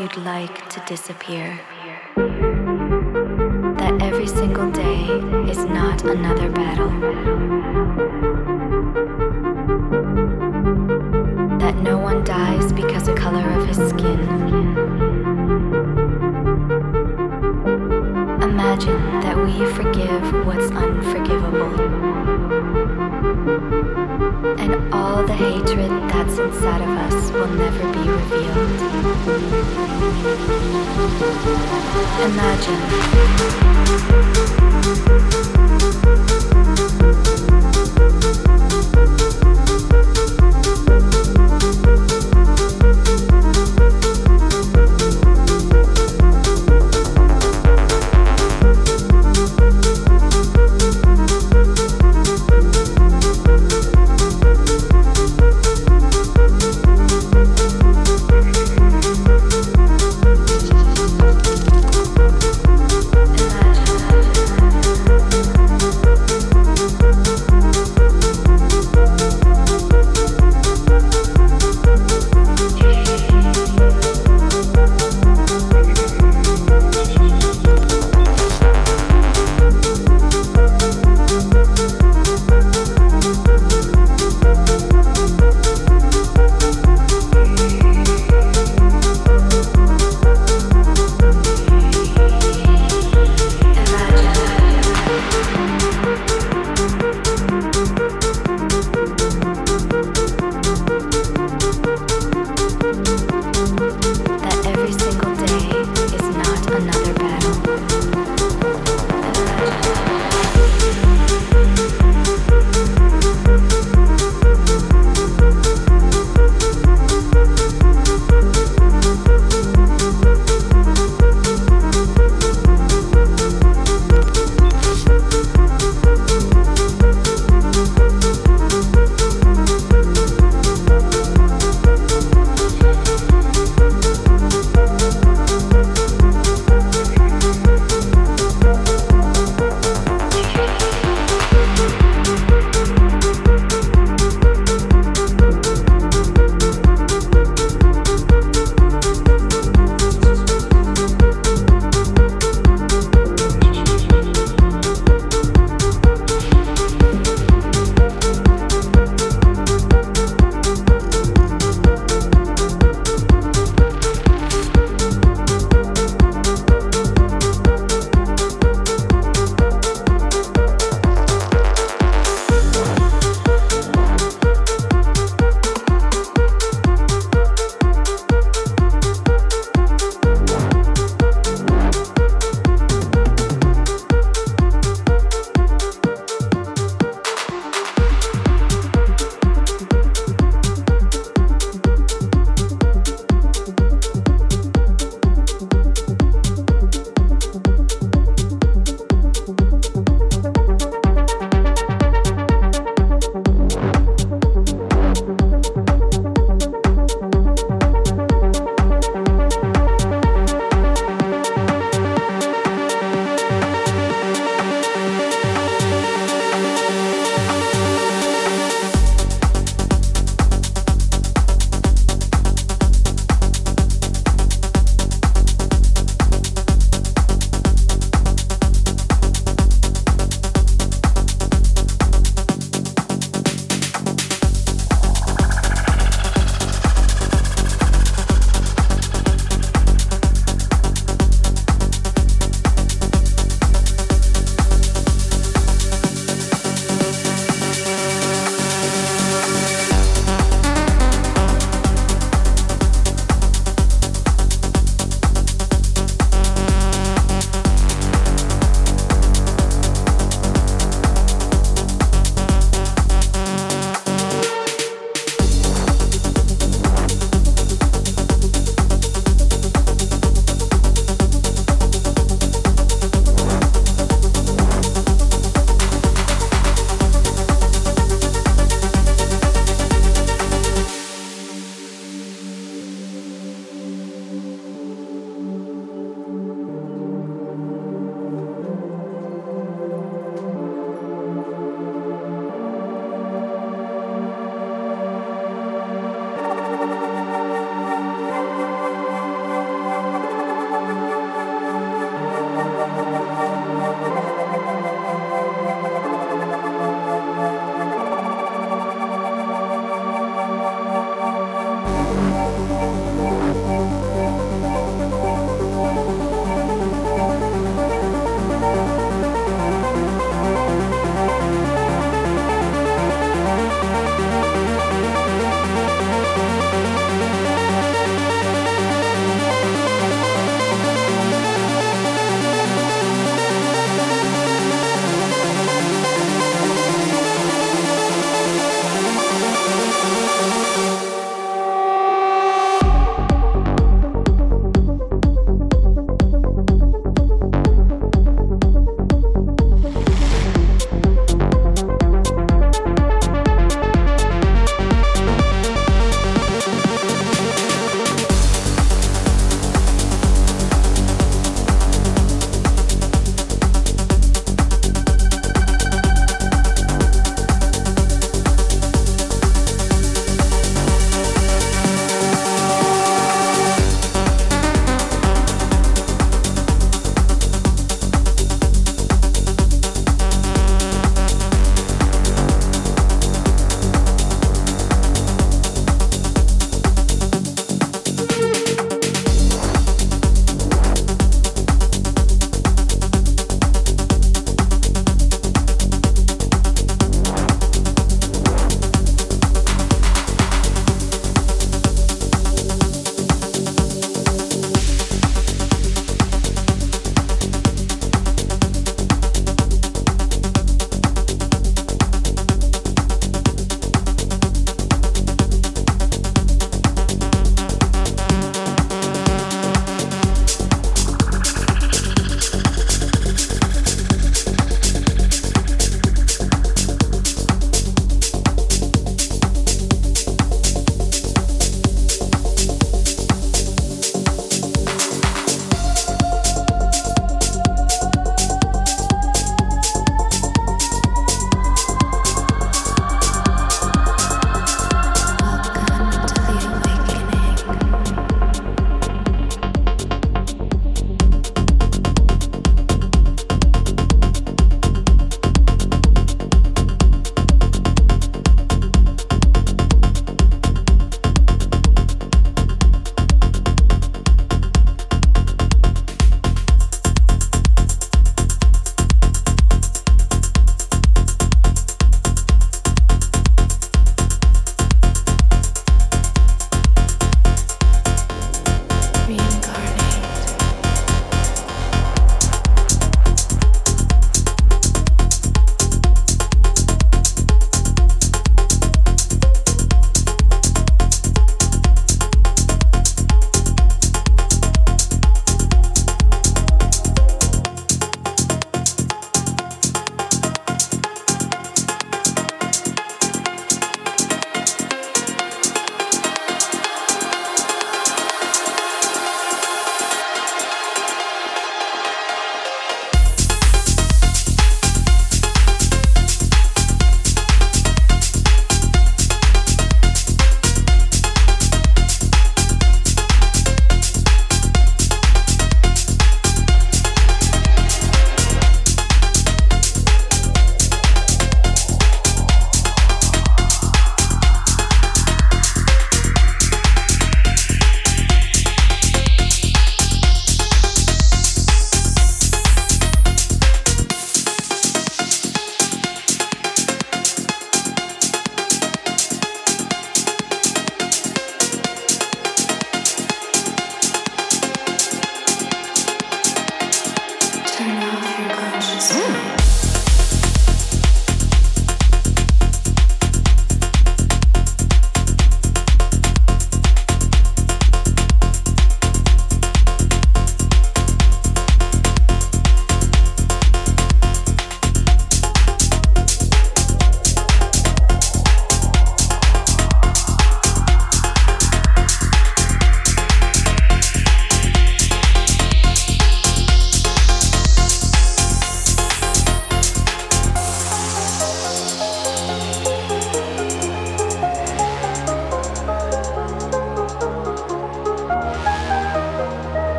you'd like to disappear. That every single day is not another battle. That no one dies because of color of his skin. Imagine that we forgive what's unforgivable. And all the hatred that's inside of us will never be revealed. Imagine.